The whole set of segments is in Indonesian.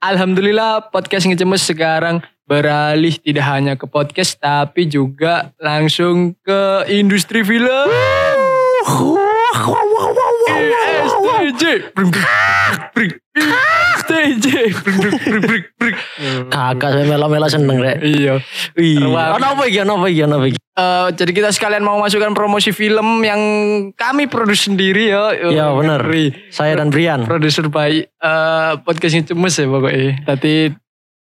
Alhamdulillah podcast ngecemes sekarang beralih tidak hanya ke podcast tapi juga langsung ke industri film. STJ. STJ. Kakak saya melo-melo seneng rek. Iya. Iya. Ono apa iki? Ono apa iki? Ono apa iki? Eh, jadi kita sekalian mau masukkan promosi film yang kami produksi sendiri ya. Iya. Ngeri. Saya dan Brian. Produser baik eh podcastnya cemes ya pokoknya. Tadi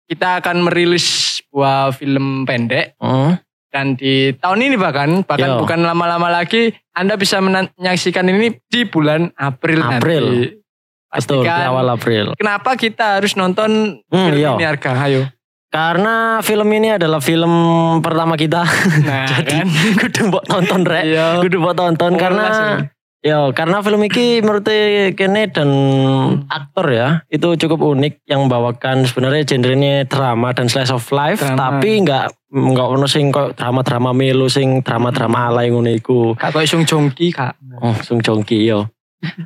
kita akan merilis sebuah film pendek Hmm. Dan di tahun ini bahkan bahkan Yo. bukan lama-lama lagi Anda bisa menyaksikan ini di bulan April, April. nanti. Betul, di Pastikan awal April. kenapa kita harus nonton Hmm, film iya. ini harga ayo Karena film ini adalah film pertama kita. nah Jadi kan kudu mbok tonton rek. iya Kudu mbok tonton karena ya karena film ini menurut kene dan aktor ya itu cukup unik yang membawakan sebenarnya genrenya drama dan slice of life Drama. tapi nggak nggak ono sing kok drama-drama melo sing drama-drama alay ngono iku. kak kok Sung Jongki kak Oh, Sung Jongki yo.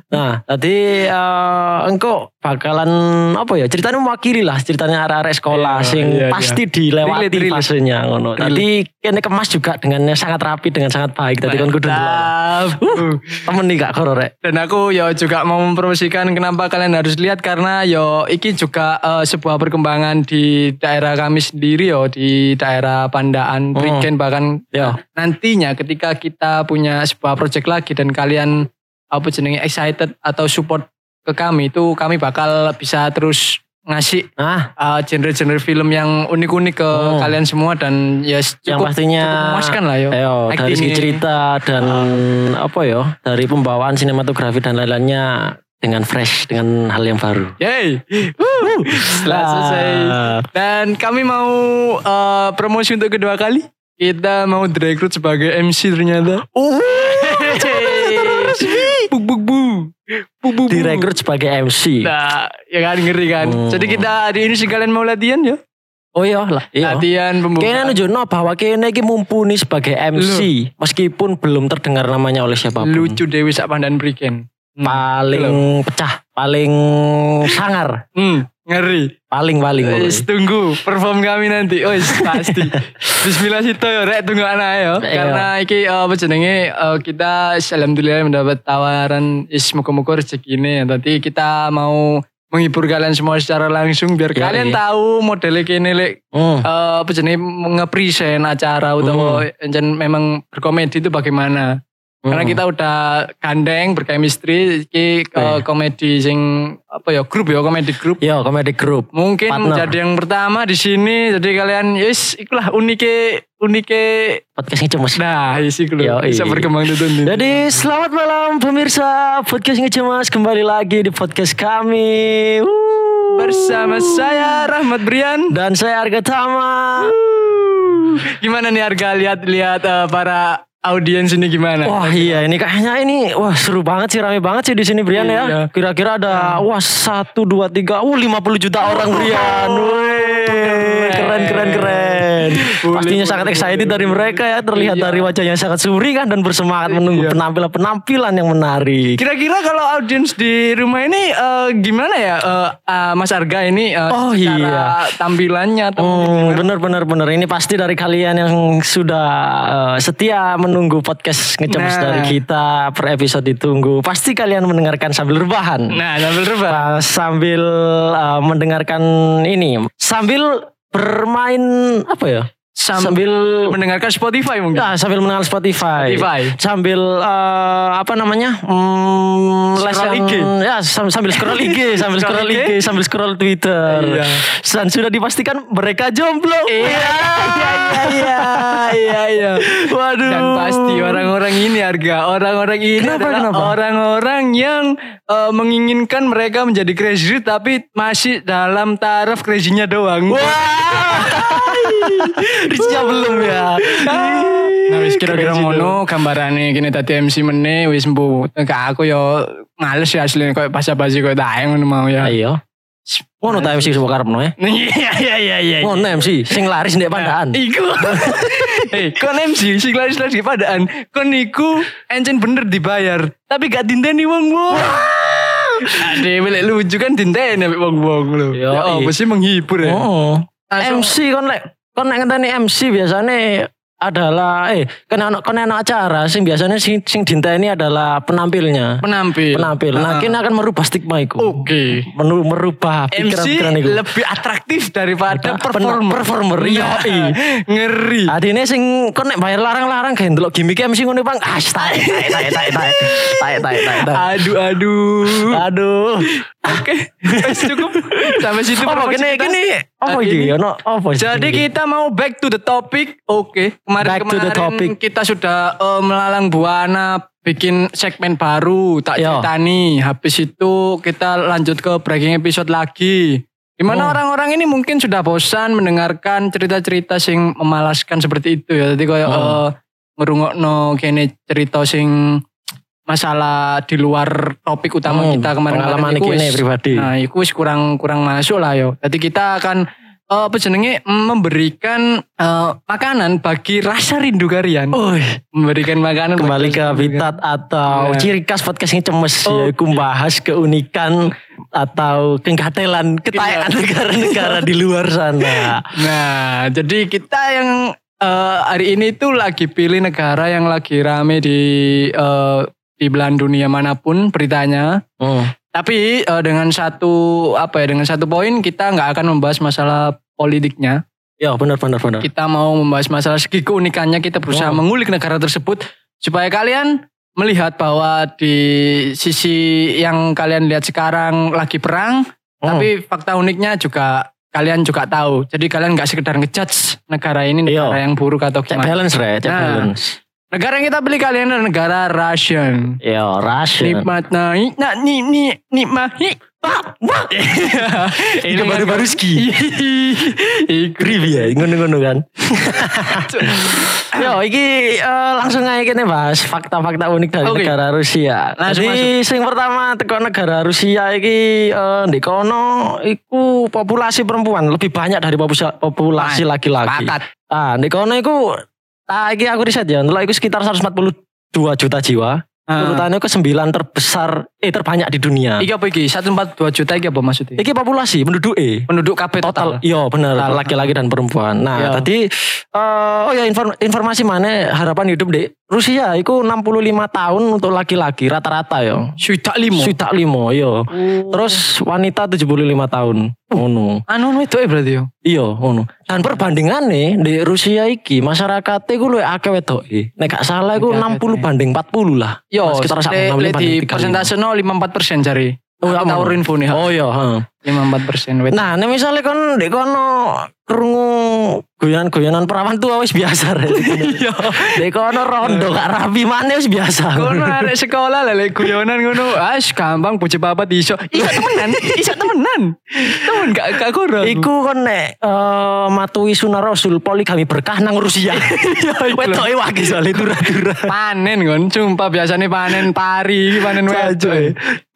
Nah, tadi eh, engkau bakalan apa ya? Ceritanya mewakili lah ceritanya arah-arah sekolah Iya, sing iya, pasti dilewati Relate, relate. fasenya ngono. Tadi kene kemas juga dengan sangat rapi dengan sangat baik. Tadi kan kudu temen nih Kak Koro rek. Dan aku ya juga mau mempromosikan kenapa kalian harus lihat karena yo iki juga eh, sebuah perkembangan di daerah kami sendiri yo di daerah Pandaan, Hmm. Prigen bahkan Yo. nantinya ketika kita punya sebuah project lagi dan kalian apa jenenge excited atau support ke kami itu kami bakal bisa terus ngasih Nah, eh, genre-genre film yang unik-unik ke Hmm. kalian semua dan ya yang cukup, pastinya cukup memuaskan lah yo. Ayo, dari segi cerita dan apa ya? Dari pembawaan sinematografi dan lain-lainnya dengan fresh, dengan hal yang baru. Wuh. Setelah selesai Ah. Dan kami mau eh, promosi untuk kedua kali. Kita mau direkrut sebagai MC ternyata. Buk direkrut sebagai MC. Nah, ya kan ngeri kan. Hmm. Jadi kita hari ini sekalian mau latihan ya. Oh iya lah. Iya. Latihan Kayaknya pembukaan. nunjukno bahwa kayaknya ini mumpuni sebagai MC. Meskipun belum terdengar namanya oleh siapa pun. Lucu Dewi Sakpandan Priken. Hmm. Paling pecah. Paling sangar. Hmm, ngeri. Paling-paling. Wis tunggu perform kami nanti. Wis, pasti. Bismillah sih ya rek tunggu anak ya. Iya. Karena iki eh, apa jenenge eh, kita alhamdulillah mendapat tawaran is muka-muka rezeki ini. Tadi kita mau menghibur kalian semua secara langsung biar Iya, kalian iya. tahu modelnya kini lek Hmm. eh, apa nge-present acara atau encen memang berkomedi itu bagaimana. Karena Hmm. kita udah gandeng berchemistry iki eh, Iya. komedi sing apa ya grup ya komedi grup Yo, komedi group. mungkin Partner. menjadi yang pertama di sini jadi kalian yes ikulah unike unike Podcastnya cuma nah lho. Yoi. bisa berkembang tuh Jadi selamat malam pemirsa podcast Ngecemas kembali lagi di podcast kami Wuh. bersama saya Rahmat Brian dan saya Arga Tama. gimana nih harga lihat-lihat eh, para audiens ini gimana Wah iya ini kayaknya ini wah seru banget sih rame banget sih di sini Brian Iya. ya. Kira-kira ada wah satu dua tiga, uh 50 juta orang Brian. Wih, keren keren keren. Pastinya sangat excited dari mereka ya terlihat Iya. dari wajahnya sangat suri kan dan bersemangat menunggu Iya. penampilan penampilan yang menarik. Kira-kira kalau audiens di rumah ini eh, gimana ya eh, eh, Mas Arga ini eh, Oh, secara tampilannya Hmm, bener bener bener ini pasti dari kalian yang sudah eh, setia menunggu podcast ngecemas Nah. dari kita per episode ditunggu pasti kalian mendengarkan sambil rebahan nah sambil rebah Uh, sambil uh, mendengarkan ini sambil bermain apa ya sambil sambil mendengarkan Spotify mungkin ya, sambil mengenal Spotify, Spotify. sambil uh, apa namanya hmm, Scroll IG. ya sam- sambil scroll IG sambil Scroll IG. Sambil scroll Twitter Iya. dan sudah dipastikan mereka jomblo Iya, iya, iya, iya, iya. waduh Dan pasti orang-orang ini harga orang-orang ini Kenapa, adalah orang-orang yang eh, menginginkan mereka menjadi crazy rich tapi masih dalam taraf crazy-nya doang. Richnya belum ya Nah wis kira-kira ngono gambarane kene tadi MC meneh wis mbu. Kak aku yo males ya asli koyo basa-basi koyo dae ngono mau ya. ayo ngono ta MC sebuah karepno ya Iya iya iya iya. ngono MC sing laris ndek pandaan Iku. Eh, kon MC sing laris-laris di padaan. Kon iku encen bener dibayar, tapi gak dinteni wong wong. Ade melek lucu kan dinteni ambek wong-wong lho. Ya apa iya. sih menghibur ya. Oh. Langsung- MC kon lek kon nek ngenteni MC biasanya adalah eh kan ana kon ana acara sing biasanya sing sing dinteni adalah penampilnya. penampil. Penampil. Nah, Ah. kini akan merubah stigma itu. Oke. Menu- merubah MC pikiran-pikiran itu. lebih atraktif daripada Ada performer. performer, iya. Nah, Ngeri. Adine sing kon nek bayar larang-larang kayak ndelok gimmick MC ngono Bang. Ah, tai tai tai tai tai. Tai tai. Aduh aduh. Aduh. Oke, wes cukup sampai situ. Promosi gini ini. Ono apa sih? Jadi kita mau back to the topic. Oke, kemarin Back to the topic. kita sudah eh, melalang buana bikin segmen baru tak Yo. ceritani. Habis itu kita lanjut ke breaking episode lagi. Oh. Di mana orang-orang ini mungkin sudah bosan mendengarkan cerita-cerita sing memalaskan seperti itu ya. Jadi kayak Oh. eh, ngerungokno kene cerita sing masalah di luar topik utama Hmm, kita kemarin pengalaman wis- pribadi. Nah, itu kurang kurang masuk lah yo. Jadi kita akan eh, apa jenenge mm, memberikan eh, makanan bagi rasa rindu kalian. Oi, Memberikan makanan kembali ke habitat atau Iya. ciri khas podcast yang cemes Oh. yaitu bahas keunikan atau kegatelan kekayaan Iya. negara-negara di luar sana. Nah, jadi kita yang eh, hari ini tuh lagi pilih negara yang lagi rame di eh, di belahan dunia mana pun beritanya. Hmm. Tapi eh, dengan satu apa ya dengan satu poin kita nggak akan membahas masalah politiknya. Ya benar benar benar. Kita mau membahas masalah segi keunikannya kita berusaha Wow. mengulik negara tersebut supaya kalian melihat bahwa di sisi yang kalian lihat sekarang lagi perang, Hmm. tapi fakta uniknya juga kalian juga tahu. Jadi kalian nggak sekedar ngejudge negara ini Iya. negara yang buruk atau cek gimana. balance re, cek Nah. balance. Negara yang kita beli kalian adalah negara Russian. Ya Russian. Nikmat naik, nah, ni, ni, nikmat, hi, wah, wah. Itu baru-baru ski. Iku. Creepy ya, ngono-ngono kan. Yo, iki eh, langsung aja kita bahas fakta-fakta unik dari Oke. negara Rusia. Langsung Jadi sing pertama teko negara Rusia iki eh di kono iku populasi perempuan lebih banyak dari populasi, Nah, laki-laki. Ah, di kono iku ah iki aku riset ya, ndelok iku sekitar 142 juta jiwa. Ah. Urutannya ke sembilan terbesar eh terbanyak di dunia. Iki apa iki? 142 juta iki apa maksudnya? Iki populasi penduduk eh Penduduk KB total total. iya benar laki-laki dan perempuan nah Iya. tadi eh, oh ya inform- informasi mana harapan hidup di Rusia itu 65 tahun untuk laki-laki rata-rata ya Sudah limo. Sudah limo yo terus wanita 75 tahun ngono anu anu itu berarti yo. iya ngono dan perbandingannya di Rusia iki masyarakatnya gue luwih akeh wedoke nek gak salah iku Akeh 60 akeh. banding 40 lah Yo, sekitar sak 65 le di banding 35. persentase 0,54 persen cari. Oh, Aku tahu info nih. oh iya heeh. 54 persen. Nah, nek misalnya kon dek kono krungu goyan-goyanan perawan tua wis biasa rek. Iya. Dek kono rondo gak rapi mana wis biasa. Kono arek sekolah lah lek guyonan ngono. As gampang bocah papat iso. Iso temenan, iso temenan. Temen gak gak kurang. Iku kon nek eh, matui sunah rasul poligami berkah nang Rusia. Iya, Wedoke wage soalnya dura-dura. panen kon, sumpah biasanya panen pari, panen wedok. Jajoy.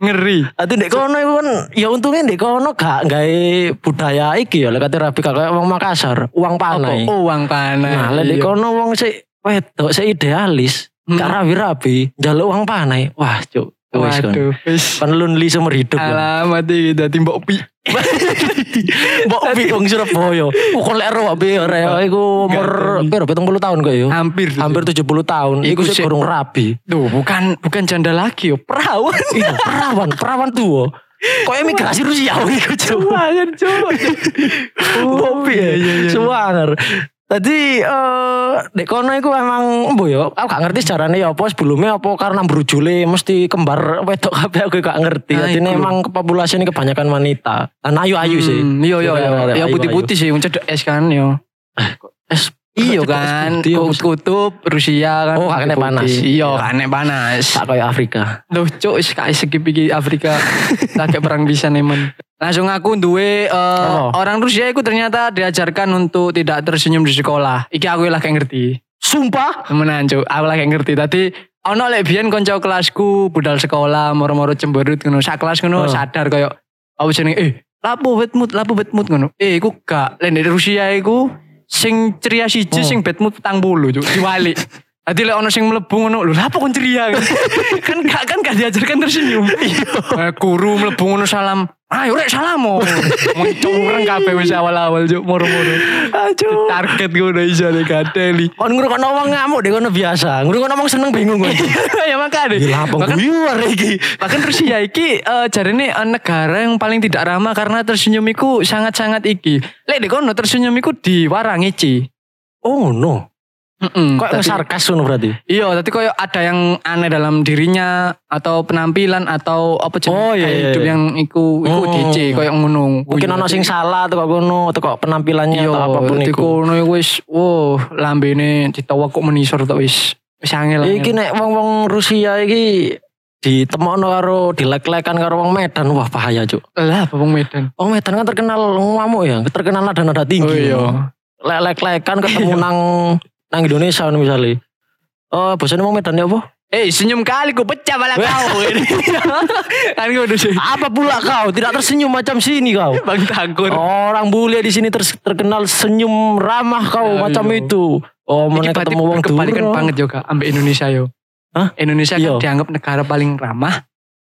Ngeri. Ati dek kono iku kan ya untungnya dek kono gak gawe budaya iki ya lek kate rapi gak kayak wong Makassar, uang panai. Oh, uang panai. Nah, lek dek Iya. kono wong sik wedok sik idealis, Hmm. gak rapi-rapi, njaluk uang panai. Wah, cuk. Wis. Waduh, wis. Kan lonely seumur hidup. Alamat iki dadi mbok pi. Mbok pi wong Surabaya. Oh kok lek ro pi ora iku umur piro 70 tahun kok yo. Hampir. Hampir 70 tahun. Iku sik gorong rabi. Tuh, bukan bukan janda lagi yo, perawan. Iya, perawan, perawan tua. Kok emigrasi Rusia iku cuk. Suwanger, Cuk. Mbok pi iya, iya, iya. Suwanger. Tadi eh dek kono iku emang mbo yo, aku gak ngerti sejarahnya ya apa sebelumnya apa karena brujule mesti kembar wedok kabeh aku gak ngerti. Nah, Jadi iku lho. emang populasi ini kebanyakan wanita. Dan ayu-ayu sih. Hmm, Iya iya iya. Ya putih-putih sih, uncet es kan yo. Es Iya kan, kutub Rusia kan. Oh, putih. panas. Iya, kena panas. tak kayak Afrika. Loh, cuk, wis kae skip iki Afrika. Lagi perang bisa nemen. Langsung aku duwe eh, Oh. orang Rusia itu ternyata diajarkan untuk tidak tersenyum di sekolah. Iki aku lah kayak ngerti. Sumpah? Temenan cuk, aku lah kayak ngerti. Tadi ono lek biyen kanca kelasku budal sekolah moro-moro cemberut ngono. Sak kelas Oh. ngono sadar koyo apa jenenge eh lapo betmut, lapo betmut ngono. Eh iku gak lek Rusia iku sing ceria siji Oh. sing betmut petang puluh cuk diwalik. Tadi lek ono sing mlebu ngono, lho lha apa kon ceria kan? gak kan gak diajarkan tersenyum. Eh, guru mlebu ngono salam. Ayo rek salam mo. Mencureng kabeh wis awal-awal juk moro-moro. Aduh. Target ngono iso nek gadeli. Kon ngrungokno wong ngamuk deh kono biasa. Ngrungokno wong seneng bingung kowe. ya makanya. Gila apa guyuar iki. Bahkan Rusia iki eh jarine eh, negara yang paling tidak ramah karena tersenyum iku sangat-sangat iki. Lek di kono tersenyum iku diwarangi ci. Oh no. Heeh. Kok sarkas ngono berarti? Iya, tadi koyo ada yang aneh dalam dirinya atau penampilan atau apa jenis Oh, iya, iya, hidup iya. yang iku iku Hmm. DC koyo ngono. Mungkin ono sing salah atau kok ngono atau kok penampilannya iya, atau apa pun iku. kono iku wis wow, lambene ditawa kok menisor tok wis wis angel. Iki nek wong-wong Rusia iki ditemokno karo dilek-lekan karo wong Medan wah bahaya cuk. lah Bang Medan. Wong Medan kan terkenal ngamuk ya, terkenal nada-nada tinggi. Oh iya. Lek-lekan ketemu nang nang Indonesia misalnya. Oh, bosannya wong Medan ya apa? Eh senyum kali ku pecah malah kau. kan gue udah sih. Apa pula kau? Tidak tersenyum macam sini kau. Bang Tangkur. Orang bule di sini ter- terkenal senyum ramah kau Aduh. macam itu. Oh, mana ketemu wong Duro. banget juga ambek Indonesia yo. Hah? Indonesia kan Iya. dianggap negara paling ramah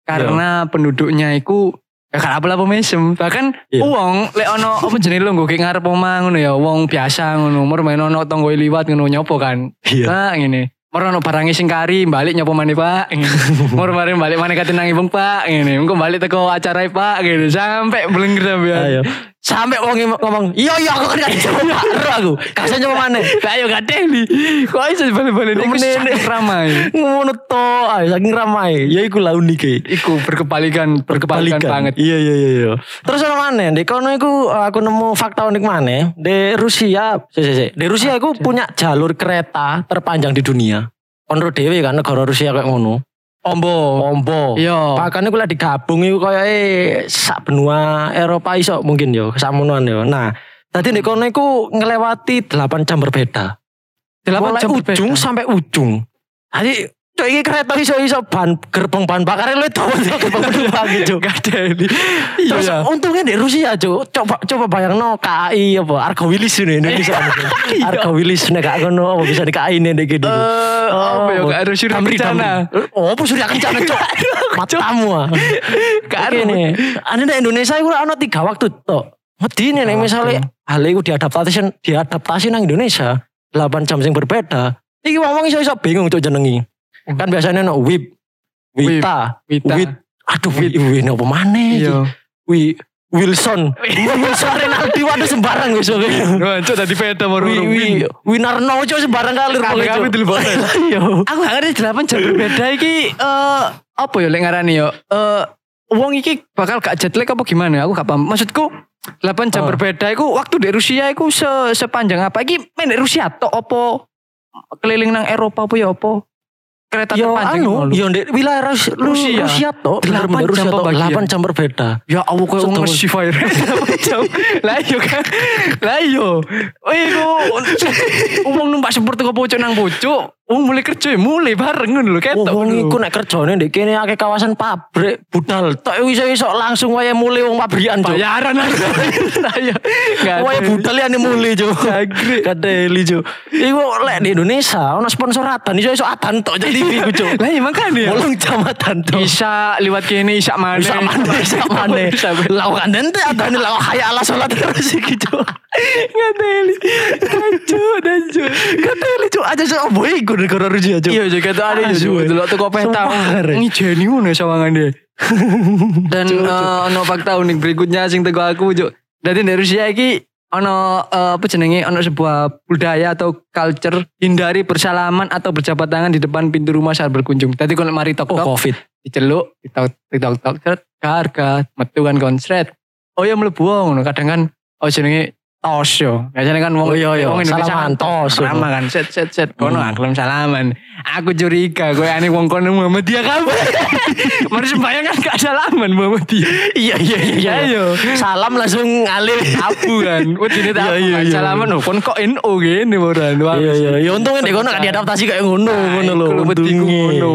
karena penduduknya iku ya kan apa-apa mesem. Bahkan Iya. uang lek ono apa jenenge lho nggo ngarep omah ngono ya wong biasa ngono. Mur main ono tonggo liwat ngono nyopo kan. Iya. Pak ngene. Mur ono barang sing kari balik nyopo maneh Pak. Ngene. Mur mari balik maneh kate nang ibung Pak ngene. Engko balik teko acara Pak ngene sampai belengger sampean. Ayo. Sampai wong ngomong- "Iya iya aku kan gak coba Ero aku." Kasih nyoba mana? Lah yo gak deli. Kok iso iku Menene. sangat ramai. Ngono to, ayo saking ramai. Ya iku lah unik e. Iku berkebalikan, berkebalikan banget. Iya iya iya iya. Terus ono mana? Di kono iku aku nemu fakta unik mana? Di Rusia, si, si, si. Di Rusia iku punya jalur kereta terpanjang di dunia. Konro dewe kan negara Rusia kayak ngono. Ombo. Ombo. Iya. Bahkan iku lah digabung iku eh sak benua Eropa iso mungkin yo kesamunuan yo. Nah, tadi di kono iku ngelewati 8 jam berbeda. Delapan Mulai jam ujung berbeda. sampai ujung. Tadi cok iki kereta iso iso ban gerbong ban bakar lu itu gerbong penumpang gitu. Gak ada ini. Terus Iya. untungnya di Rusia cok. Coba coba bayang no KAI apa Argo Wilis ini Indonesia. Argo Wilis nek gak ngono apa bisa di KAI nih gitu. Eh, apa ya? Gak ada surya kencana. Oh, apa surya kencana cok? Matamu ah. Gak ada. Nih. Ane di Indonesia itu ono tiga waktu tok. Medine nih misalnya hal itu diadaptasi diadaptasi nang Indonesia 8 jam sing berbeda. Iki wong iso iso bingung cok jenengi. Kan biasanya no wib, wita, Wita. wit. Aduh, wit, wit, apa mana? Iya. Wi, Wilson, Wilson Renaldi, waduh sembarang wis oke. Wah, cok tadi beda baru. Wi, wi, Winarno cok sembarang kali Kabeh-kabeh dilebokno. Iya. Aku gak ngerti delapan jam berbeda iki eh apa ya lek ngarani ya? Eh wong iki bakal gak jet lag apa gimana? Aku gak paham. Maksudku 8 jam Oh. berbeda iku waktu di Rusia iku se sepanjang apa? Iki main di Rusia tok apa keliling nang Eropa apa ya apa? Kereta Yo terpanjang anu, yo ndek wilayah Rus- Rusia. Rusia Delapan bener-bener jam Rusia toh, pembagian. 8 jam berbeda. Ya Allah kayak wong Setahun. nge fire. jam. Lah iya kan. Lah iya. Oh iku wong numpak seperti kok pojok nang pojok, wong mulai kerja ya mulai bareng ngono lho Oh, ketok. wong ngono. iku nek kerjane ndek kene akeh kawasan pabrik budal. Tok iso-iso langsung wae mulai wong pabrikan, Cuk. bayaran Lah iya. Nggak ada. Wae budal ya mulai, Cuk. Jagre. Kadeli, Cuk. Iku lek di Indonesia ono sponsoratan iso-iso adan tok jadi TV ku, Cuk. Lah iya makanya. Mulung jamaatan tok. Isa liwat kene isa mana. Bisa mana, bisa mana. Lawan dente adane lawan haya ala salat terus iki, Cuk. Ngateli. Lanjut, lanjut. Kadeli, Cuk. Aja sok boy iku negara Rusia, Cuk. Iya juga tuh ada juga eh. delok teko peta. Rek. Ngijeni ngono sawangan deh. Dan eh, ono fakta unik berikutnya sing teko aku juk. Dadi di Rusia iki ono eh, apa jenenge ono sebuah budaya atau culture hindari bersalaman atau berjabat tangan di depan pintu rumah saat berkunjung. Tadi kalau mari tok Oh, tok Covid. diceluk, tok tok set harga metu kan konsret. Oh ya mlebu ngono kadang kan oh jenenge tos yo. Biasanya kan wong Oh, iya, iya. wong Indonesia Salaman, kan tos. Ramah kan set set set kono Hmm. aklem salaman. Aku curiga kowe ane wong kono Muhammadiyah kabeh. Mari sembayang kan gak salaman Muhammadiyah. Iya iya iya. Ayo. Salam langsung ngalir. Abu kan. Wedine tak Iya, abu iya, kan iya. salaman oh kon kok NO gini moran. Iya iya. Ya untungnya di kono gak diadaptasi kayak ngono Nah, ngono lho. untungnya. ngono.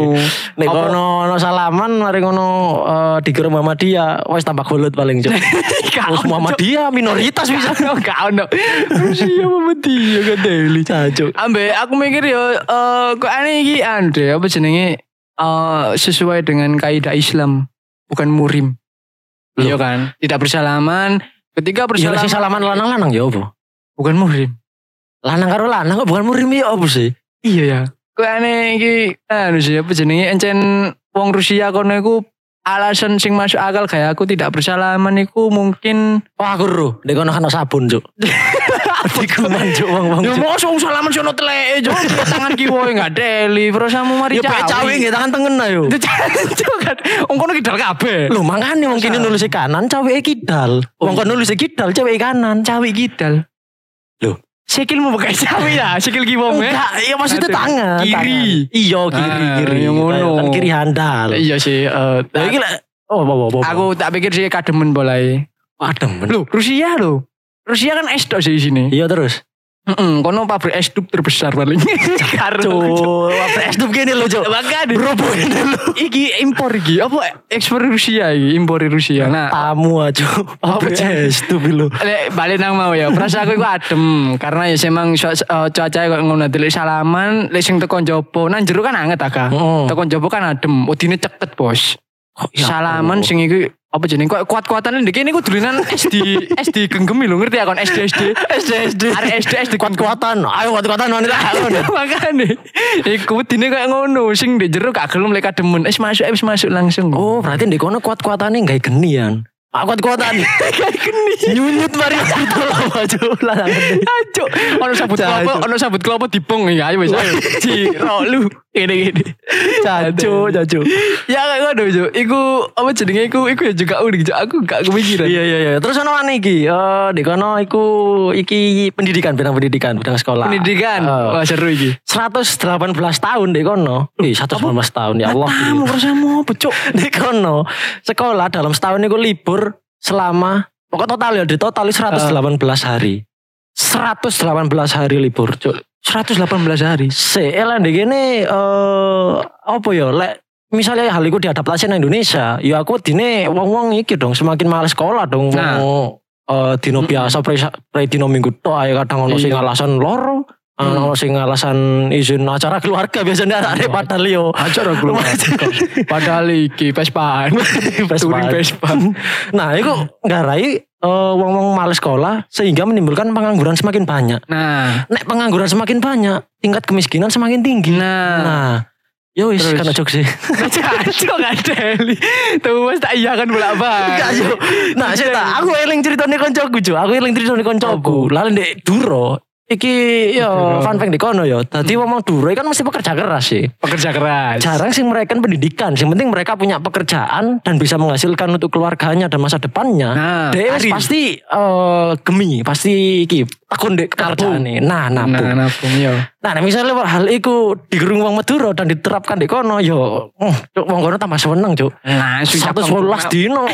Nek kono ono salaman mari ngono eh, dikira Muhammadiyah wis tambah golut paling Cuk. Muhammadiyah minoritas bisa. Gak Gak ono. Rusia apa dia kan Deli. Cacuk. Ambe aku mikir yo eh kok aneh iki ande apa jenenge eh sesuai dengan kaidah Islam bukan murim. Iya kan? Tidak bersalaman ketika Ya bersalaman sing salaman lanang-lanang ya apa? bukan murim. Lanang karo lanang kok bukan murim ya apa sih? Iya ya. Kok aneh iki anu sih apa jenenge encen wong Rusia kono iku alasan sing masuk akal kayak aku tidak bersalaman iku mungkin Oh aku ro, dek kono kan sabun, Cuk. Dikuman Cuk. Ya Cuk. mau langsung salaman sono teleke jo tangan kiwa enggak deli terus kamu mari Ya bae cawe nggih tangan tengen ayo. Jancuk kan. Wong kono kidal kabeh. Lho makane wong kene nulis kanan, caweke kidal. Wong kono nulis kidal, cewek kanan. Cawi kidal. Loh. Sikilmu pakai cawi ya, sikil kiwong ya. Enggak, ya maksudnya tangan. Kiri. Iya, kiri, Ah, kiri. yang ngono. Kan kiri handal. Iya sih, eh, Lah iki lek oh apa apa. aku tak pikir sih kademen boleh. adem. Loh, Rusia loh. Rusia kan es tok sih di sini. Iya terus. Heeh, kono pabrik es dub terbesar paling. Cuk, apa es dub gini lho, Cuk. Makanya. Robo ini lho. Iki impor iki, apa ekspor Rusia iki, impor Rusia. Nah, Tamu aja. Apa es dub lho. Lek balik nang mau ya, perasa aku iku adem karena ya emang cuaca kok ngono delik salaman, lek sing teko njaba, nang jero kan anget aga. Teko njaba kan adem, udine ceket, Bos. ya Salaman sing iki apa jeneng kok kuat-kuatan ndek kene iku dolanan SD SD genggemi lho ngerti ya kon SD SD SD SD. Arek SD SD kuat-kuatan. Ayo kuat-kuatan wanita. Makane iku udine kayak ngono sing ndek jero gak gelem lek kademen wis masuk wis masuk langsung. Oh, berarti di kono kuat-kuatane gawe genian. Kuat-kuatan. Nyunyut mari itu lah Cuk. Lah. Ayo, ono sabut Cuk. ono sabut klopo dipong ya, ayo wis ayo. Ciro lu. Gini-gini. Cacu, cacu. Ya kayak ngono, Cuk. Iku apa jenenge iku iku ya juga unik, Cuk. Aku gak kepikiran. Iya iya iya. Terus ono mana iki? Eh di kono iku iki pendidikan, bidang pendidikan, bidang sekolah. Pendidikan. Eh, Wah, seru iki. 118 tahun di kono. Ih, 118 tahun ya Allah. Kamu rasamu apa, Cuk? Di kono sekolah dalam setahun itu libur selama pokok total ya di total 118 hari. 118 hari libur, Cuk. 118 hari. Se, elah di gini eh apa ya? Lek misalnya hal itu diadaptasi nang Indonesia, ya aku dine wong-wong iki dong semakin males sekolah dong. Nah. Wong, eh, dino biasa pre, pre dino minggu tok ae kadang ono sing Iya. alasan loro, Hmm. ono sing alasan izin acara keluarga biasanya ada padahal yo. Acara keluar. Padahal iki Vespaan. Turing Vespa. Nah, itu ngarai eh, wong-wong males sekolah sehingga menimbulkan pengangguran semakin banyak. Nah, Nek pengangguran semakin banyak, tingkat kemiskinan semakin tinggi. nah. Nah, ya wis kan jok sih. Cacok gak deli. Tuh mas tak iya kan bolak balik. Nah, saya tak aku eling ceritane koncoku, Cuk. Aku eling ceritane koncoku. Lalu ndek Duro iki ya Duro. fun fact di kono ya. Dadi wong Duro kan mesti pekerja keras sih. Pekerja keras. Jarang sih mereka pendidikan. Yang penting mereka punya pekerjaan dan bisa menghasilkan untuk keluarganya dan masa depannya. Nah, Dia pasti eh, gemi, pasti iki takun dek pekerjaan nih. Nah, Nah, nabung. nabung yo. Nah, nah, misalnya hal itu digerung wong Madura dan diterapkan di kono, yo, oh, cuk, wong kono tambah seneng, cuk. Nah, Satu sebelas dino,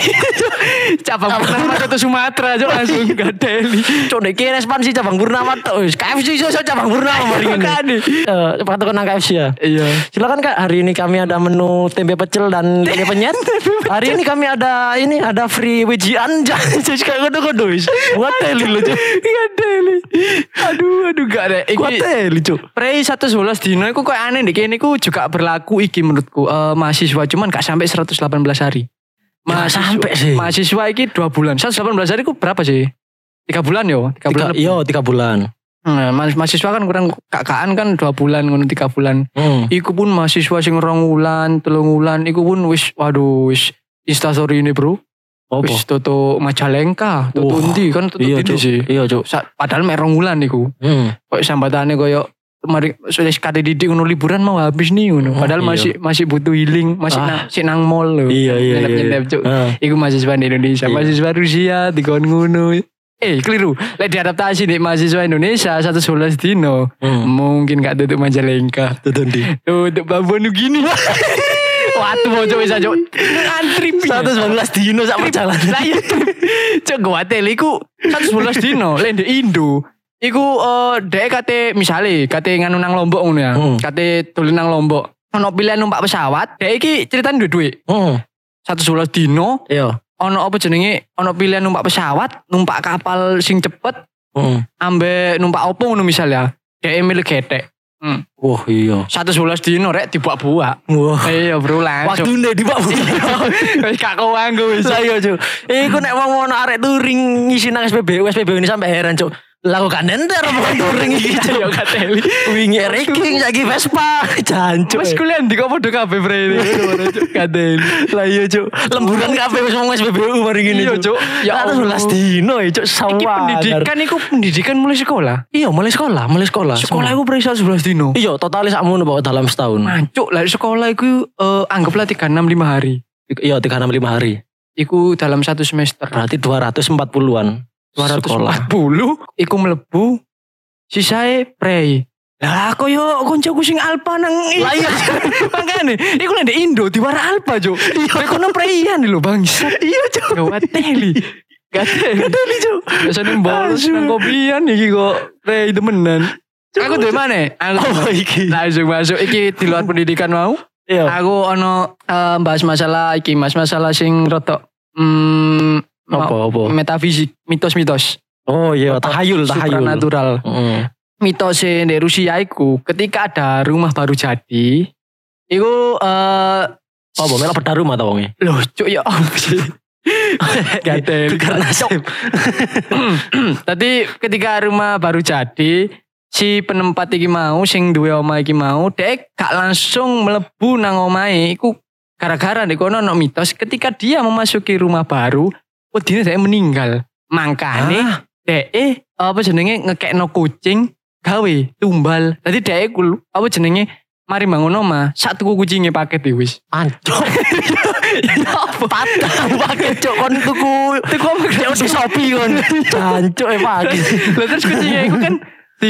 cabang purnama satu Sumatera aja langsung gak deli. cuk, dek kira ekspansi cabang purnama tuh, wis. KFC iso iso cabang purnama mari ini. Makanya. Eh, cepat tekan nang KFC ya. Iya. Silakan kak, hari ini kami ada menu tempe pecel dan tempe penyet. Hari ini kami ada ini ada free wijian, jadi kayak ngono wis. Buat teli lu cuk. Gak deli. Aduh, aduh gak ada. Buat Iki teli cuk. Prei 111 dino iku kok aneh deh. Kini ku juga berlaku iki menurutku. Eh, mahasiswa cuman gak sampai 118 hari. Nggak sampai sih. Mahasiswa iki 2 bulan. 118 hari ku berapa sih? 3 bulan yo, 3 bulan. Tiga, iya tiga bulan. Nah, ma- mahasiswa kan kurang kakaan kan 2 bulan ngono 3 bulan. Hmm. Iku pun mahasiswa sing rong wulan, telung wulan, iku pun wis waduh wis instastory ini, Bro. Apa? Wis toto Majalengka, toto Wah, endi kan toto Iya sih. Iya cuk. Padahal mek rong wulan iku. Hmm. Kok sambatane koyo mari sudah kate didik ngono liburan mau habis nih ngono. Oh, Padahal iya. masih masih butuh healing, masih Ah. nang sik nang mall lho. Iya iya iya. Nyelep-nyelep, Cuk. Ah. Iku mahasiswa di Indonesia, Iya. mahasiswa Rusia dikon ngono. Eh, keliru. Lek diadaptasi nih mahasiswa Indonesia 111 dino. Hmm. Mungkin gak tutup Majalengka. Tuh di. Tutup Papua Nugini. Waktu mau coba bisa coba. Antri piye? 119 dino sak perjalanan. Lah iya. Cok teli ku 111 dino lek di Indo. Iku eh dek kate misale kate nganu nang Lombok ngono ya. Hmm. Kate dolen nang Lombok. Ono pilihan numpak pesawat, dek iki ceritane duwe-duwe. Hmm. 111 dino, Iya. Ono apa jenenge? Ono pilihan numpak pesawat, numpak kapal sing cepet, Heeh. ambek numpak opo ngono misalnya. Dhek milik getek. Hmm. Wah iya. 111 dino rek dibuak-buak. Wah. Iya bro langsung. Waktu nih di Pak Wis gak kewanggu wis. Lah iya cuk. Iku nek wong ono arek touring ngisi nang SPBU, SPBU ini sampai heran cuk. Gak nenter apa touring Iya cuk. kateli. Wingi ranking saiki Vespa jancuk. Mas kuliah di kok podo kabeh bre ini. Kateli. Lah iya cuk. Lemburan kabeh wis ngomong SPBU mari ngene Iya, Cuk. Ya Ya. 11 dino ya cuk Iki sawah. pendidikan iku pendidikan mulai sekolah. Iya, mulai sekolah, mulai sekolah. Sekolah iku perisa 11 dino. Iya, totalnya sakmono pokok dalam setahun. Mancuk lah sekolah iku eh, anggaplah 365 hari. Iya, 365 hari. Iku dalam satu semester. Berarti 240-an. 240 Sekolah. iku mlebu sisae prei. Lah aku yo koncoku sing alpa nang Lah iya. Makane iku nang di Indo diwara alpa, Cuk. Iya kono preian lho, Bang. Iya, Cuk. Gawat teli. Gateli. Cuk. Biasane bolos nang kopian iki kok prei temenan. Aku duwe mana? Aku Oh, iki. langsung masuk iki di luar pendidikan mau. Iya. Aku ono eh, bahas masalah iki, Mas, masalah sing rotok hmm, Apa, apa? metafisik, mitos-mitos. Oh iya, tahayul, tahayul. Supranatural. Heeh. Mitos di Rusia iku ketika ada rumah baru jadi, iku eh Apa, melok beda rumah tau wonge. loh cuk ya? Gatel. Tukar nasib. Tadi ketika rumah baru jadi, si penempat iki mau sing duwe omah iki mau, dek gak langsung melebu nang omahe iku gara-gara di kono ono mitos ketika dia memasuki rumah baru, wedine dia meninggal. Makane Ah, dek eh apa jenenge ngekekno kucing gawe tumbal. Tadi dek ku apa jenenge mari bangun omah, sak tuku kucingnya paket iki wis. Ancok. Patah pakai cok kon tuku tuku apa di Shopee kon. Jancuk e pagi. Lah terus kucingnya itu kan di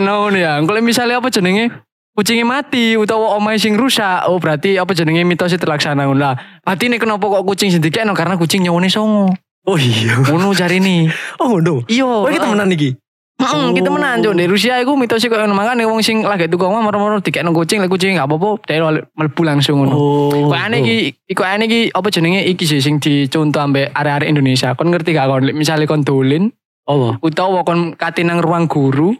ngono ya. Kalau misalnya apa jenenge kucingnya mati utawa omahe sing rusak, oh berarti apa jenenge mitosnya terlaksana ngono lah. Berarti ini kenapa kok kucing dikekno karena kucing nyawane songo. Oh iya. Ngono cari nih. Oh ngono. Iya. Oh kita menang iki. Heeh, kita Oh. menang Cuk. Di Rusia iku mitosnya kok ngono makane wong sing lagi tuku omah moro-moro dikekno kucing, lek kucing gak apa-apa, dia mlebu langsung ngono. Oh. Kok aneh iki, iku aneh iki apa jenenge iki sih sing dicontoh ambek area-area Indonesia. Kon ngerti gak kon? Lek Misalnya kon dolin, Oh. utawa kon kate nang ruang guru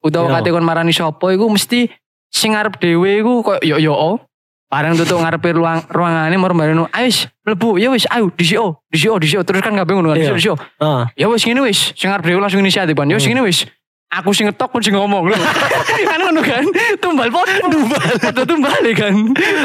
utawa Iya. kate kon marani sapa iku mesti sing ngarep dhewe iku koyo yo yo bareng tutup ngarepe ruang ruangane moro bareng ayo wis mlebu ya wis ayo disio disio disio terus kan kabeh ngono kan Iya. disio disio Ah. ya wis ngene wis sing ngarep dhewe langsung inisiatif kan ya wis Hmm. ngene wis aku sing ngetok pun sing ngomong lho kan ngono kan tumbal pot tumbal foto tumbal kan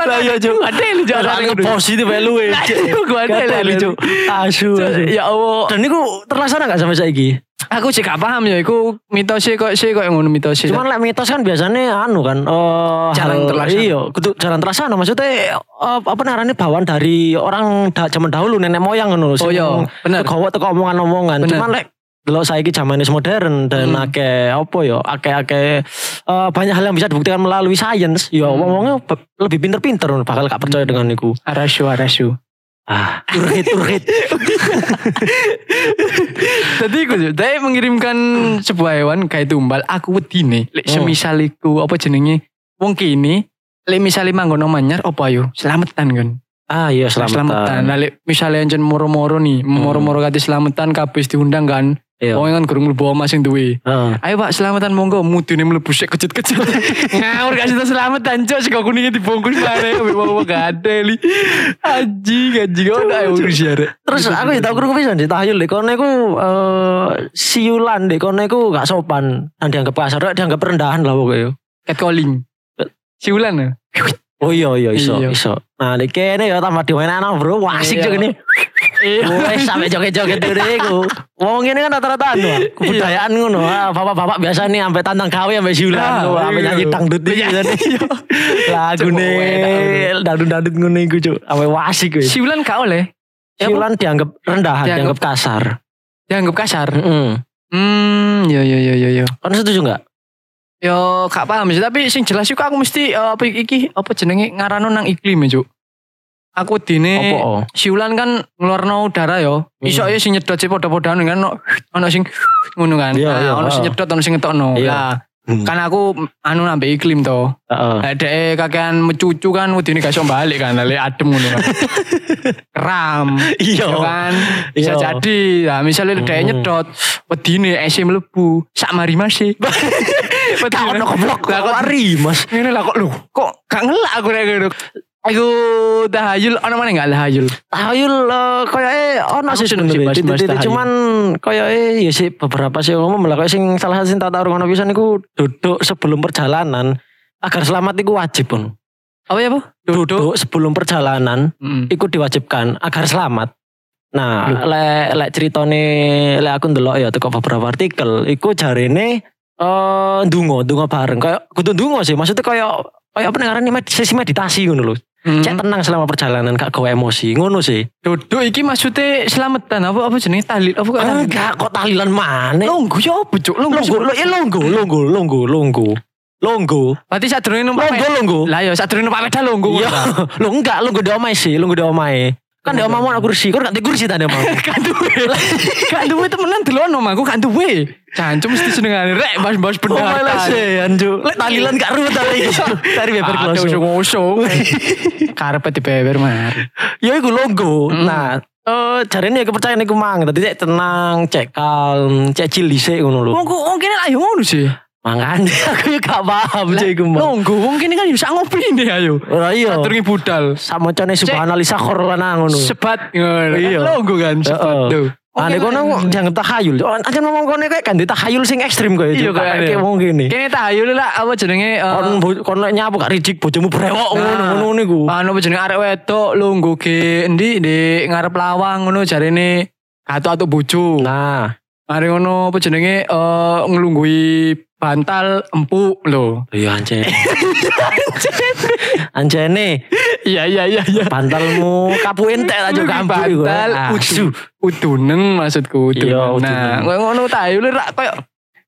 lah ya jo ada lu jo Ada yang positif ya lu iya, gua ada lah, lucu. Asu. ya Allah Dan itu terlaksana gak sampai saiki? aku sih gak paham ya iku mitosnya kok sih kok ngono mitosnya Cuman lek mitos kan biasanya anu kan eh Jarang hal- terlaksana. Iya, kudu jarang terlaksana. Maksudnya eh, apa namanya bawaan dari orang da, zaman dahulu nenek moyang ngono. Oh iya, bener. Teko omongan-omongan. Cuman lek delok saiki zaman wis modern dan Hmm. akeh apa ya, akeh-akeh eh, banyak hal yang bisa dibuktikan melalui sains. Ya Hmm. ngomongnya be- lebih pinter-pinter bakal gak percaya dengan iku. arasu arasu Ah, urhit urhit. Tadi aku tadi mengirimkan sebuah hewan kayak tumbal. Aku wedine, lek Oh. semisal iku apa jenenge wong kini, lek misalnya manggon manyar apa ayo selamatan kan. Ah iya selamatan. Nah, lek misalnya yang moro-moro nih, moro-moro kate selamatan kabeh diundang kan. Iya. Wong kan gurung mlebu omah sing duwe. Ah. Ayo Pak, selamatan monggo mudune mlebu sik kecut-kecut. Ngawur kasih tau selamatan cok sing kuningnya dibungkus bare wong gak ada li. Anjing anjing kok ayo Rusia rek. Terus aku ya tau krungu pisan di tahayul deh kono iku eh siulan deh kono iku gak sopan dan dianggap kasar dianggap rendahan lah pokoknya. catcalling. Siulan ya? Oh iya iya iso Iya. iso. Nah di kene ya tambah dimainano bro wah asik Iya. juga nih. Iya. Wes sampe joget-joget dhewe iku. Wong ini kan rata-rata anu ah, kebudayaan ngono. Ah, Bapak-bapak biasa nih sampai tantang kawe sampai siulan, Ah, sampai iya. nyanyi dangdut iki Iya, kan. Lagu Cuk, nih enak, dangdut-dangdut ngono iku cuk. Sampai wasik wis. Siulan gak oleh. Ya, Siulan dianggap rendahan, Dianggap- kasar. Dianggap kasar. Heeh. Hmm, yo yo yo yo yo. Kon setuju enggak? Yo gak paham sih, tapi sing jelas juga aku mesti eh, apa iki apa jenenge ngarano nang iklim ya, Cuk. Aku dine oh? siulan kan ngeluarno udara yo. Hmm. Iso ya sing nyedot sih padha-padhaan kan ono ono sing ngono kan. Iya, Nah, iya, ono sing nyedot ono sing ngetokno. Iya. Lah, Hmm. Kan aku anu nambah iklim to. Heeh. Lah dhek kakean mecucu kan wedine gak iso balik kan, lek adem ngono kan. Kram. Iya. Ya kan bisa Iya. jadi. Nah, misalnya dhek Hmm. nyedot wedine ese mlebu, sak mari masih. Kau ono goblok kok Ari mas. ngene lah kok lho, kok gak ngelak aku nek ngono. Aku tahayul ono mana enggak tahayul? Tahayul uh, kayaknya ono sih sebenarnya. cuman kayaknya ya sih beberapa sih ngomong lah kayak sing salah satu sing tak tahu ngono pisan iku duduk sebelum perjalanan agar selamat iku wajib pun. Apa ya, Bu? Duduk sebelum perjalanan Mm. iku diwajibkan agar selamat. Nah, lek lek ceritane lek aku ndelok ya teko beberapa artikel iku jarene eh ndonga, ndonga bareng. Kayak kudu ndonga sih, maksudnya kayak kayak apa ngarani med- sesi meditasi ngono lho. Mm. Cek tenang selama perjalanan gak gawe emosi, ngono sih. Duduk iki maksudnya selamatan apa apa jenenge tahlil apa kok? Enggak kok tahlilan mana? Longgo ya apa cuk? Longgo. Longgo, lo, ya longgo, longgo, longgo, longgo. Longgo. Berarti sadurunge numpak Longgo, longgo. Lah ya sadurunge numpak peda longgo. Iya, lo enggak, longgo di omae sih, longgo di omae. Kan di omamu ada kursi, kan gak kursi tadi omah. Kan duwe. Kan duwe temenan delono aku kan duwe. Cancuk mesti senengane rek bahas-bahas Oh, pendataan. malah sih, anju. Lek tahlilan gak ruwet tadi. Tari beber Aduh, kloso. ngoso. Karepet di beber mar. Ya iku longgo. Mm. Nah, eh jarene ya kepercayaan iku mang. Tadi cek tenang, cek calm, cek chill dhisik ngono lho. Kene lah yo ngono sih. Mangane aku ya gak paham cek iku wong kene kan sak ngopi nih ayo. Ora iya. Sadurunge budal. Subhanallah sakhor lanang ngono. Sebat ngono. Iya. Longgo kan sebat tuh. Ah, nek kono dianggap tahayul. Oh, aja ngomong kono kayak kan tahayul sing ekstrim kok Iya, kayak wong gini. Kene tahayul lah apa jenenge eh, Kon kon nyapu gak rijik bojomu brewok ngono Nah. ngono niku. anu jenenge arek wedok lungguh ge endi di ngarep lawang ngono jarene gato atau bojo. Nah, Mari ngono apa jenenge eh nglungguhi bantal empuk lho. iya anjene. Anjene, Iya iya iya iya. bantalmu kapu entek tak juga kampung iku. bantal udu, udunen maksudku. Iya, udunen. Nah, koyo ngono ta yo rak koyo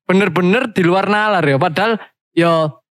bener-bener di luar nalar ya padahal yo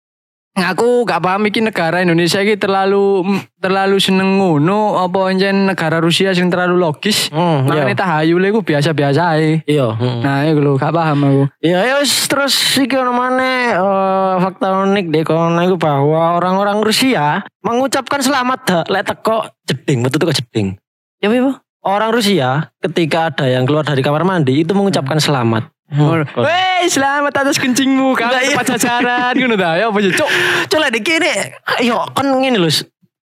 ngaku gak paham iki negara Indonesia iki terlalu terlalu seneng ngono apa anjen negara Rusia sing terlalu logis. Hmm, iya. tahayul iku biasa-biasa ae. Iya. hmm. Nah, iku lho gak paham aku. Ya ya wis, terus iki ono maneh eh, fakta unik deh kono iku bahwa orang-orang Rusia mengucapkan selamat lek teko jeding, betul teko jeding. Ya apa? Orang Rusia ketika ada yang keluar dari kamar mandi itu mengucapkan selamat. Hmm. Weh, selamat atas kencingmu. Kamu Enggak, iya. jajaran ngono ta. Ya apa ya, Cuk? Coba di kene, yo kan ngene lho.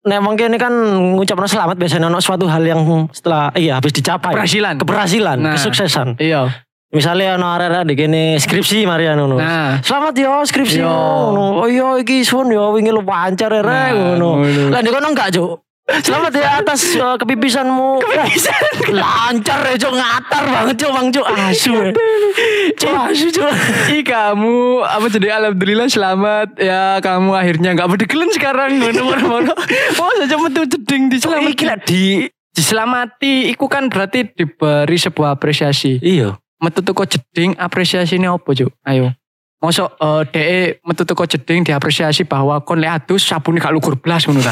Nek mong kene kan ngucapno selamat biasanya ono suatu hal yang setelah iya habis dicapai. Keberhasilan. Keberhasilan, Nah. kesuksesan. Iya. Misalnya ono arek-arek di kene skripsi ngono. Nah, Selamat yo skripsi Yo. ngono. Oh iya iki sun yo wingi lu lancar ya Nah, rek ngono. Lah kono enggak, Cuk. Selamat ya atas uh, kepipisanmu. Kepipisan. lancar ya, Cuk. Ngatar banget, Cuk, Bang Cuk. Asu. ya. Cuk, asu, Cuk. Ih kamu apa jadi alhamdulillah selamat ya kamu akhirnya nggak berdegelen sekarang ngono ngono. Oh saja metu jeding Iki diselamati. lah di Diselamati iku kan berarti diberi sebuah apresiasi. Iya. Metu teko jeding apresiasi ini apa, Cuk? Ayo. Mosok eh DE metu teko jeding diapresiasi bahwa kon lek adus sabune gak lugur blas ngono ta.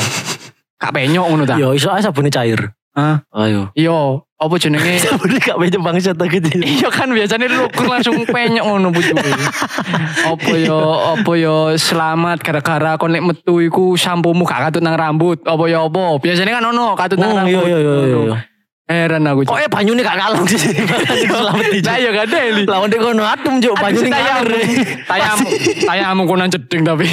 Gak penyok ngono ta. Yo iso ae sabune cair. Hah? Ayo. Iya, apa jenenge? Sabune gak banyak bangsat tak gitu. Iya kan biasanya lukur langsung penyok ngono bujuk. Apa yo apa yo selamat gara-gara kon lek metu iku sampomu gak katut nang rambut. Apa yo apa? Biasanya kan ono katut nang Hmm, iya rambut. iya iya iya. Heran aku. Kok eh banyune gak kalong sih. Selamat di. Lah yo gak ada li. Lawan dia kono adem Cuk, banyune tayamu. ngalir. Tayamu, tayamu konan jeding tapi.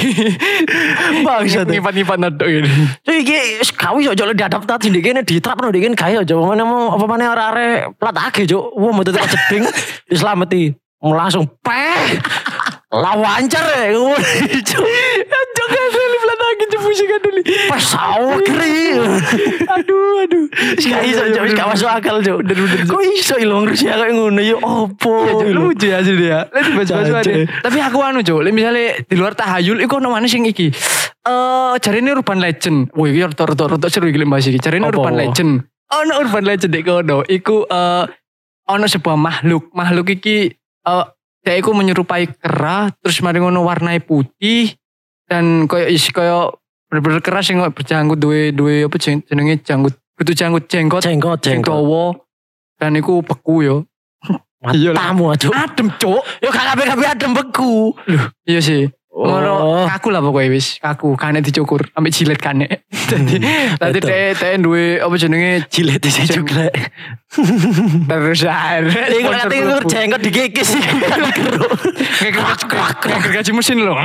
Bangsat. Ngipat-ngipat nadok ini. Jadi iki wis gak iso jolo diadaptasi ndek kene diterapno ndek kene gak iso mana mau apa mana arek-arek plat age cuk. Wah metu teko jeding dislameti. Mau langsung peh. Lawancar ya cuk. Jangan kali pelan lagi jebusi kan dulu. Pas sawkri. Aduh aduh. Gak iso wis gak masuk akal cuk. Kok iso ilong Rusia kayak ngono ya opo. Ya, Cuk, lucu ya sih dia. Lihat bahas-bahas Jancuk. ada. Tapi aku anu lek misalnya di luar tahayul iku ono mana sing iki. Eh jarine urban legend. Wih, rada rada seru iki lek bahas iki. Jarine Apa? urban legend. Ono urban legend dek kono. Iku eh ono sebuah makhluk. Makhluk iki eh dia iku menyerupai kera terus mari ngono warnai putih dan koyo is koyo bener-bener keras sing berjanggut duwe duwe apa jenenge janggut kudu janggut jenggot Jenggot dawa dan iku beku yo. Matamu cuk. Adem, Cuk. Yo gak kabeh-kabeh adem beku. Iya sih. Oh. Ngono kaku lah pokoknya wis, kaku kane dicukur ambek jilet kane. Dadi dadi Betul. teh teh duwe apa jenenge Jilet lek. terus air. Iku nanti iku jenggot dikikis sih. Kayak gaji mesin. Ngono.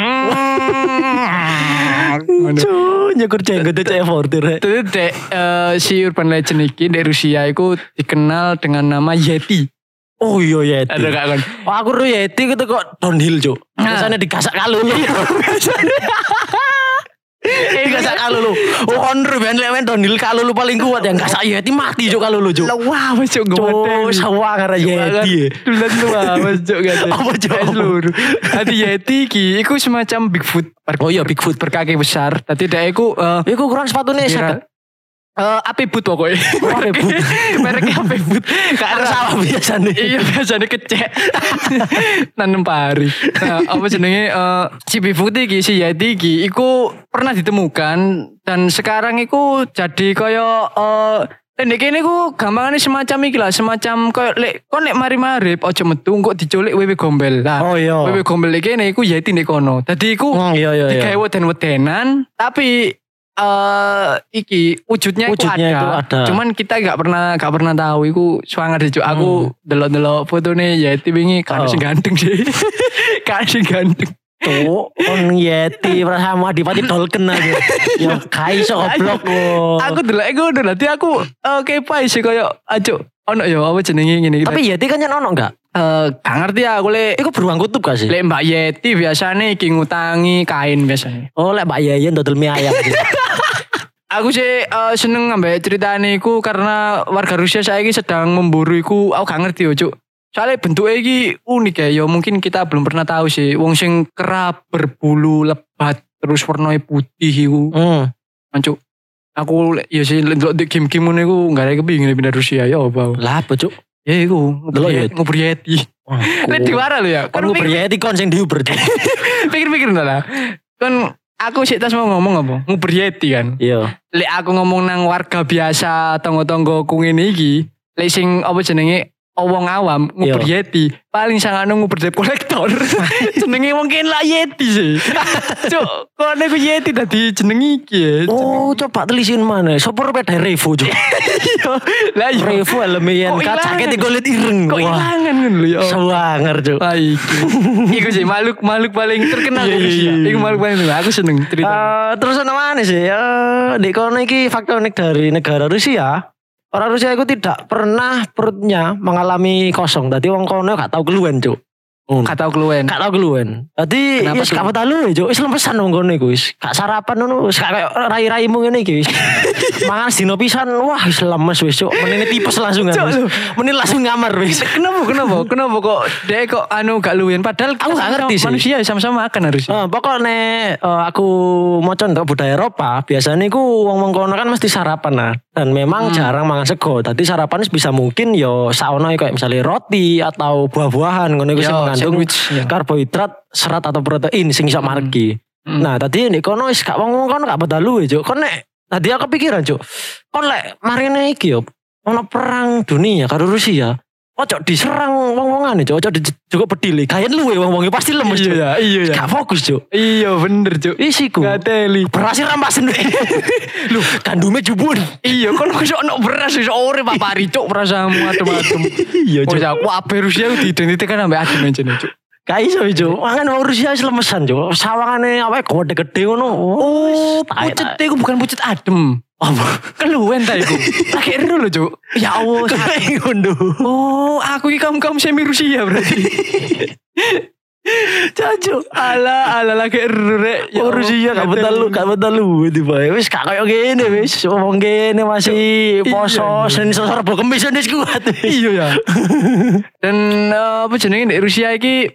Cuk, nyekur jenggot cek fortir. dek eh, si urban legend iki di Rusia itu dikenal dengan nama Yeti. Oh iya, iya Yeti. Ada gak kan? Oh, aku dulu Yeti ya, gitu kok downhill cuk. Nah. Biasanya digasak kalu lu. Iya. Ini gasak kalu lu. Oh Honor ben lek downhill kalu lu paling kuat yang gasak ya, Yeti mati cuk kalu lu cuk. Wah wes cuk gede. sawang arah Yeti. Tulen lu wes cuk. Apa cuk seluruh. Tadi ya, Yeti ki iku semacam Bigfoot. Oh iya Bigfoot berkaki besar. Tadi dia iku eh iku kurang sepatu nih. Uh, api but pokoknya. Oh, api but. Mereknya api but. Gak salah biasa nih. Iya biasa nih kecek. Nanem pari. Nah, apa jenenge uh, si Bifut iki si Yati iki iku pernah ditemukan dan sekarang iku jadi kaya uh, ini kene ku gampangane semacam iki lah, semacam koyo lek kon lek mari-mari aja metu engko diculik wewe gombel. Lah, oh iya. Wewe gombel lek ini iku yaiku di kono. tadi iku oh, iya, iya, iya. digawe weden-wedenan tapi eh iki wujudnya, Wujudnya itu, itu ada. ada. Cuman kita gak pernah gak pernah tahu iku swanger sih Cuk. Aku delok-delok fotone Yeti wingi kan Hmm. Oh. sing ganteng sih. kan sing ganteng. Tuh, on Yeti sama Adipati Dolken aja. Ya kai iso goblok. Aku delok iku udah nanti aku eh kepo sih koyo ajo ono ya apa jenenge ngene Tapi Yeti kan yang ono enggak? eh gak ngerti aku lek Iku beruang kutub gak sih? lek Mbak Yeti biasanya iki ngutangi kain biasanya. Oh, lek Mbak Yayan dodol mie ayam. gitu. Aku sih eh, seneng ngambil ceritanya iku karena warga Rusia saya sedang memburu iku aku gak ngerti yo cuk. Soalnya bentuknya iki unik ya, yo mungkin kita belum pernah tahu sih. Wong sing kerap berbulu lebat terus warnanya putih iku. Hmm. Cuk. Aku ya sih ndelok di game-game ngono iku gak ada kepingin pindah Rusia ya apa. Lah apa cuk? Ya iku Delok ngubur Yeti. ngubur Yeti. Lek diwara lo ya. Kan gue Yeti kon sing diuber. Cuk. pikir-pikir lah. Kan aku sih tas mau ngomong apa? Ngubur Yeti kan. Iya. lek aku ngomong nang warga biasa tonggo-tonggo ku ngene iki lek sing apa jenenge wong awam nguber Iya. Yeti paling sangat nguber debt kolektor jenenge wong kene lah Yeti sih cuk kok nek Yeti tadi jeneng iki ya Oh, coba telisin mana? Sopor peda Revo cuk. lah iya Revo elemen sakit kulit ireng. kok ilangan ngono lho ya Sewanger cuk. Ah, iki. Iku sih makhluk makhluk paling terkenal Iya, iya, Rusia. iya. Iku makhluk paling terkenal. Aku seneng cerita. Eh, terus ana mana sih? Ya, di kono iki fakta unik dari negara Rusia. Orang Rusia itu tidak pernah perutnya mengalami kosong. Tadi wong kono gak tahu keluhan, Cuk. Keluwen. Gak tau keluhan. Tadi Kenapa wis gak tahu lu, Cuk. Wis lemesan wong kono iku wis. Gak sarapan ngono, wis kayak rai-raimu ngene iki wis. Mangan dino pisan, wah wis lemes wis, Cuk. Menene tipes langsung kan. Menene langsung ngamar wis. Kenapa kenapa kenapa kok dia kok anu gak luwen padahal Aku gak ngerti sih. manusia sama-sama akan harus. Eh, pokoknya eh, aku mau contoh budaya Eropa biasanya ku wong wong kono kan mesti sarapan nah dan memang Hmm. jarang mangan sego tadi sarapan bisa mungkin yo saono kayak misalnya roti atau buah-buahan ngono iku sing mengandung sandwich, ya. karbohidrat serat atau protein sing iso margi Hmm. nah tadi nek kono wis gak wong kono gak pada lu Cuk. kon nek tadi aku pikiran Cuk. kon lek marine iki yo ono perang dunia karo Rusia Ojo diserang wong-wongan Cuk. Ojo di juga pedili. Kayak lu ya wong-wongnya pasti lemes Cuk. Iya ya, iya ya. Gak fokus Cuk. Iya bener cuk. Isiku. Gak teli. Beras rampasan Lu kandumnya jubun. Iya kan kok ono beras iso ore papari cuk perasaanmu adem-adem. Iya Oh ya aku ape Rusia itu diidentikan sampai adem aja cuk. Gak iso Cuk. Mangan wong Rusia wis lemesan Cuk. Sawangane apa gede-gede ngono. Oh, pucet itu bukan pucet adem. Apa? Keluwen ta iku. Lagi eru lho cuk. Ya Allah. Kayak ngono. Oh, aku iki kaum-kaum semi Rusia berarti. Cacu. ala ala lagi rek. Ya Oh Rusia gak betul lu, gak betul lu di bae. Wis gak koyo gini wis. Ngomong gini masih poso Iya. Senin Selasa Rabu Kamis wis kuat. Iya ya. Dan eh, apa jenenge di Rusia iki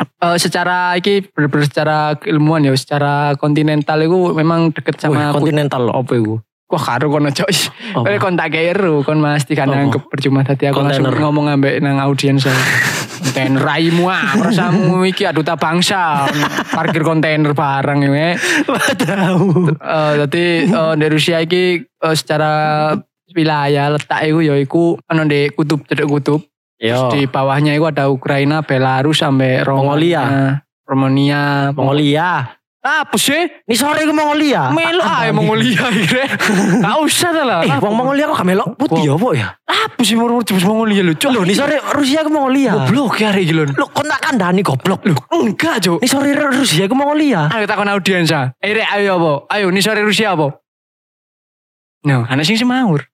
eh, secara iki bener-bener secara keilmuan ya, secara kontinental itu memang deket sama Wih, kontinental apa iku? Wah karo kono coy. Apa? Kowe kontak eru kon mesti kan ke percuma tadi aku langsung Kontainer. ngomong ambek nang audiens saya. Kontainer raimu ah, rasamu iki aduta bangsa. Parkir kontainer barang ya. Tahu. Eh dadi eh, di Rusia iki eh, secara wilayah letak iku ya iku ana di kutub cedek kutub. Yo. Di bawahnya itu ada Ukraina, Belarus sampai Romania, Romania, Mongolia. Apa sih? Ini sore ke Mongolia. Melo ae Mongolia kira. Gak usah lah. Eh, wong Mongolia kok gak melok putih ya, Pak ya? Apa sih mau jebus Mongolia lu? Cok. Loh, ini sore Rusia ke Mongolia. Goblok ya hari iki lho. Lo kok tak kandani goblok. Loh, Enggak, Cok. ini sore Rusia ke Mongolia. Ayo takon audiensa. Eh, Rek, ayo apa? Ayo, ini sore Rusia apa? No, karena sing semaur.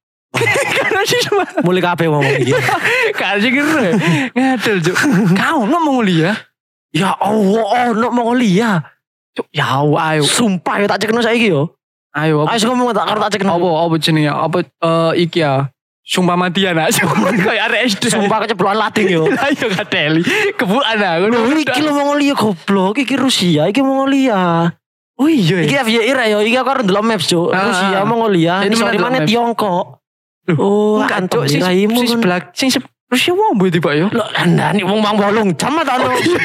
Sing semaur. Mulai kabeh ngomong iki. Karena sing kira. Ngadel, Cok. Kau no Mongolia? Ya Allah, ono Mongolia. Cok, ya ayo. Sumpah ya tak cekno saiki yo. Ayo? Ayo ngomong tak tak cekno. Apa, apa jenenge? Apa eh, iki ya? Sumpah matian aja. Kayak arek SD. Sumpah keceplokan lading yo. Lah yo kadeli. Kebukan aku. Iki lo Mongolia goblok, iki Rusia, iki Mongolia. Oh iya. Iki FYI ra yo, iki aku arep ndelok maps, Cuk. Ah, Rusia. Mongolia, Ini sore mana? Tiongkok. Oh, Enggak, Cok. Sing sing sebelah sing Rusia wong mbok tiba yo. Lo andani wong mang bolong jam ta.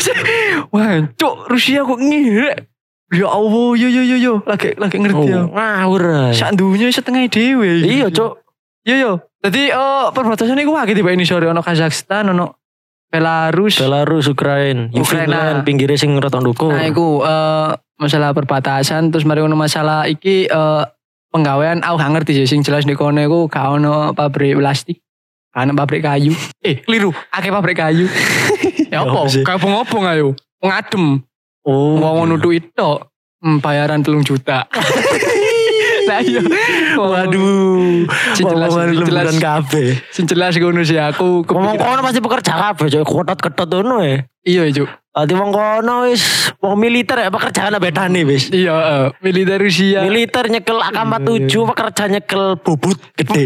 Wah, cuk, Rusia kok ngirek. Ya Allah, yo yo yo yo, lagi lagi ngerti ya. Oh, ngawur. ae. Sak dunya setengah dhewe. Iya, Cuk. Yo yo. Jadi eh perbatasan iku wae tiba ini sore ono Kazakhstan, ono Belarus. Belarus, Ukraina, Ukraina. Pinggirnya sing rada ndukur. Nah, iku eh masalah perbatasan terus mari ono masalah iki eh penggawean aku gak ngerti sih sing jelas di kono iku gak ono pabrik plastik. Gak ono pabrik kayu. Eh, keliru. Akeh pabrik kayu. ya apa? sih? Kabung-obong ayo. Ngadem. Oh, Wong ngono duit tok. Hmm, bayaran telung juta. Lah iya. Waduh, Sing jelas, jelas. kabeh. Sing jelas ngono sih aku Ngomong kono pasti pekerja kabeh, coy. Ketot-ketot ngono ya. Iya, Cuk. Tadi wong kono wis wong militer ya pekerjaan bedane wis. Iya, eh, militer Rusia. Militer nyekel AK-47, pekerja nyekel bubut gede.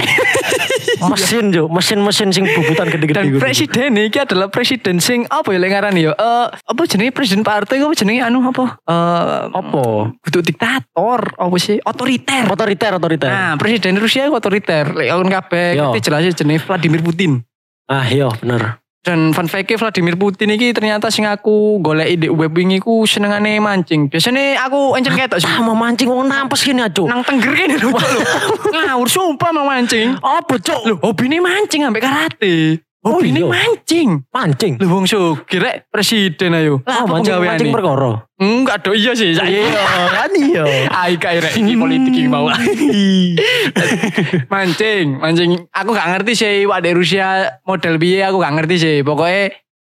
mesin jo, mesin-mesin sing bubutan gede-gede. Dan presiden ini ada presiden sing apa ya lengaran ya? Eh apa jenenge presiden partai apa jenenge anu apa? Eh Apa? Kudu diktator apa sih? Otoriter. Otoriter, otoriter. Nah, presiden Rusia otoriter. Lek kabeh ngerti jelasnya jenenge Vladimir Putin. Ah, iya bener. Dan fun fact Vladimir Putin iki ternyata sing aku golek di web wingi ku senengane mancing. Biasanya aku encen ketok sih. Ah, mau mancing wong nampes gini aja. Nang tengger kene lho. Ngawur sumpah mau mancing. Apa, Cuk? Lho, hobine mancing ambek karate. Oh, Hobine iya. mancing. Mancing. Lu wong sugih rek presiden ayo. Lah, apa mancing, mancing perkara. Enggak do iya sih. Iya, kan iya. Ai kae rek iki politik iki mau. mancing, mancing. Aku gak ngerti sih iwak dari Rusia model piye aku gak ngerti sih. Pokoknya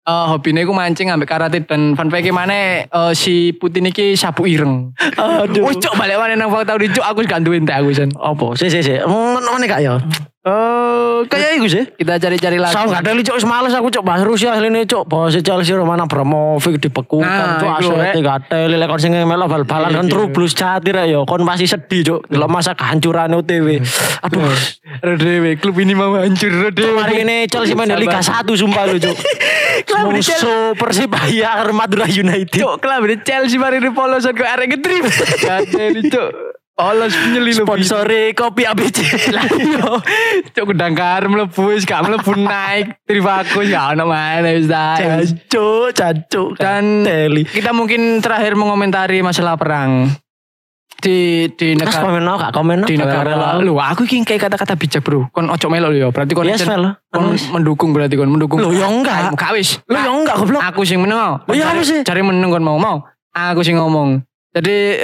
eh hobine ku mancing ambek karate dan fun fact mana eh, si Putin iki sapu ireng. Aduh. Cok balik mana nang fakta di cok aku gak duwe entek aku sen. Apa? Si, si, si. Mana kak ya? Eh, kayak itu sih. Kita cari-cari lagi. Saya nggak ada cok males aku cok bahas Rusia ini cok bahas Chelsea Roman Abramovich dibekukan Nah, cok rek. gak ada lele kon sing melo bal-balan Iya, kan iya. terus catir ya kon pasti sedih cok delok masa kehancuran OTW. Aduh. Rodewe klub ini mau hancur Rodewe. Kemarin ini Chelsea main Liga 1 sumpah lu cok. Klub. Musuh Persibaya Madura United. Cok di Chelsea mari di polosan kok arek ngetrip. Kadeli cok. Olos nyeli lo. Sponsori kopi ABC. Lah iya. Cok gedang kar mlebu wis gak mlebu naik Trivago ya ono mana wis ta. Cancuk, cancuk. Dan Teli. kita mungkin terakhir mengomentari masalah perang di di Mas negara komen no, kak komen no. di negara lu aku iki kayak kata-kata bijak bro kon ojo melo ya berarti kon Yes, encen- Mel. kon Wis. mendukung berarti kon mendukung Loh, ya enggak. Gak wis Lu ya enggak goblok. aku sing meneng Loh, ya apa sih? cari meneng kon mau mau aku sing ngomong jadi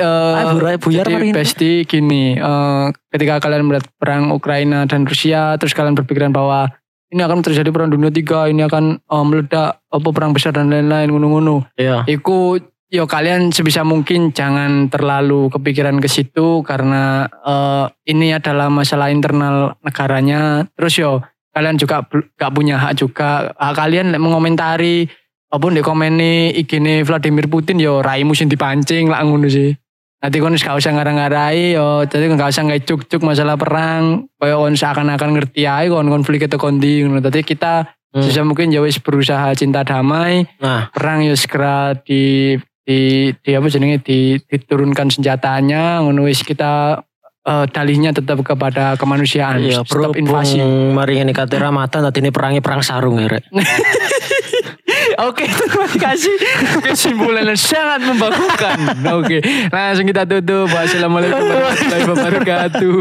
burai buyar jadi. Besti gini eh, ketika kalian melihat perang Ukraina dan Rusia terus kalian berpikiran bahwa ini akan terjadi perang dunia tiga ini akan eh, meledak apa perang besar dan lain-lain ngono-ngono Iya. Iku yo kalian sebisa mungkin jangan terlalu kepikiran ke situ karena eh, ini adalah masalah internal negaranya. Terus yo kalian juga gak punya hak juga. Hak kalian mengomentari komen nih igine Vladimir Putin yo raimu sing dipancing lah ngono sih. Nanti kon gak usah ngarang-ngarai yo, jadi gak usah nggak cuk-cuk masalah perang. Kaya kon seakan-akan ngerti aja kon konflik itu kondi ngono. Tadi kita Hmm. sebisa mungkin ya wis berusaha cinta damai Nah, perang ya segera di di, di apa jenenge di, diturunkan senjatanya ngono wis kita eh, dalihnya tetap kepada kemanusiaan iya bro, invasi mari ini kata Ramadan tadi ini perangi perang sarung ya rek. oke terima kasih. Kesimpulan yang sangat membakukan oke langsung kita tutup. Wassalamualaikum warahmatullahi wabarakatuh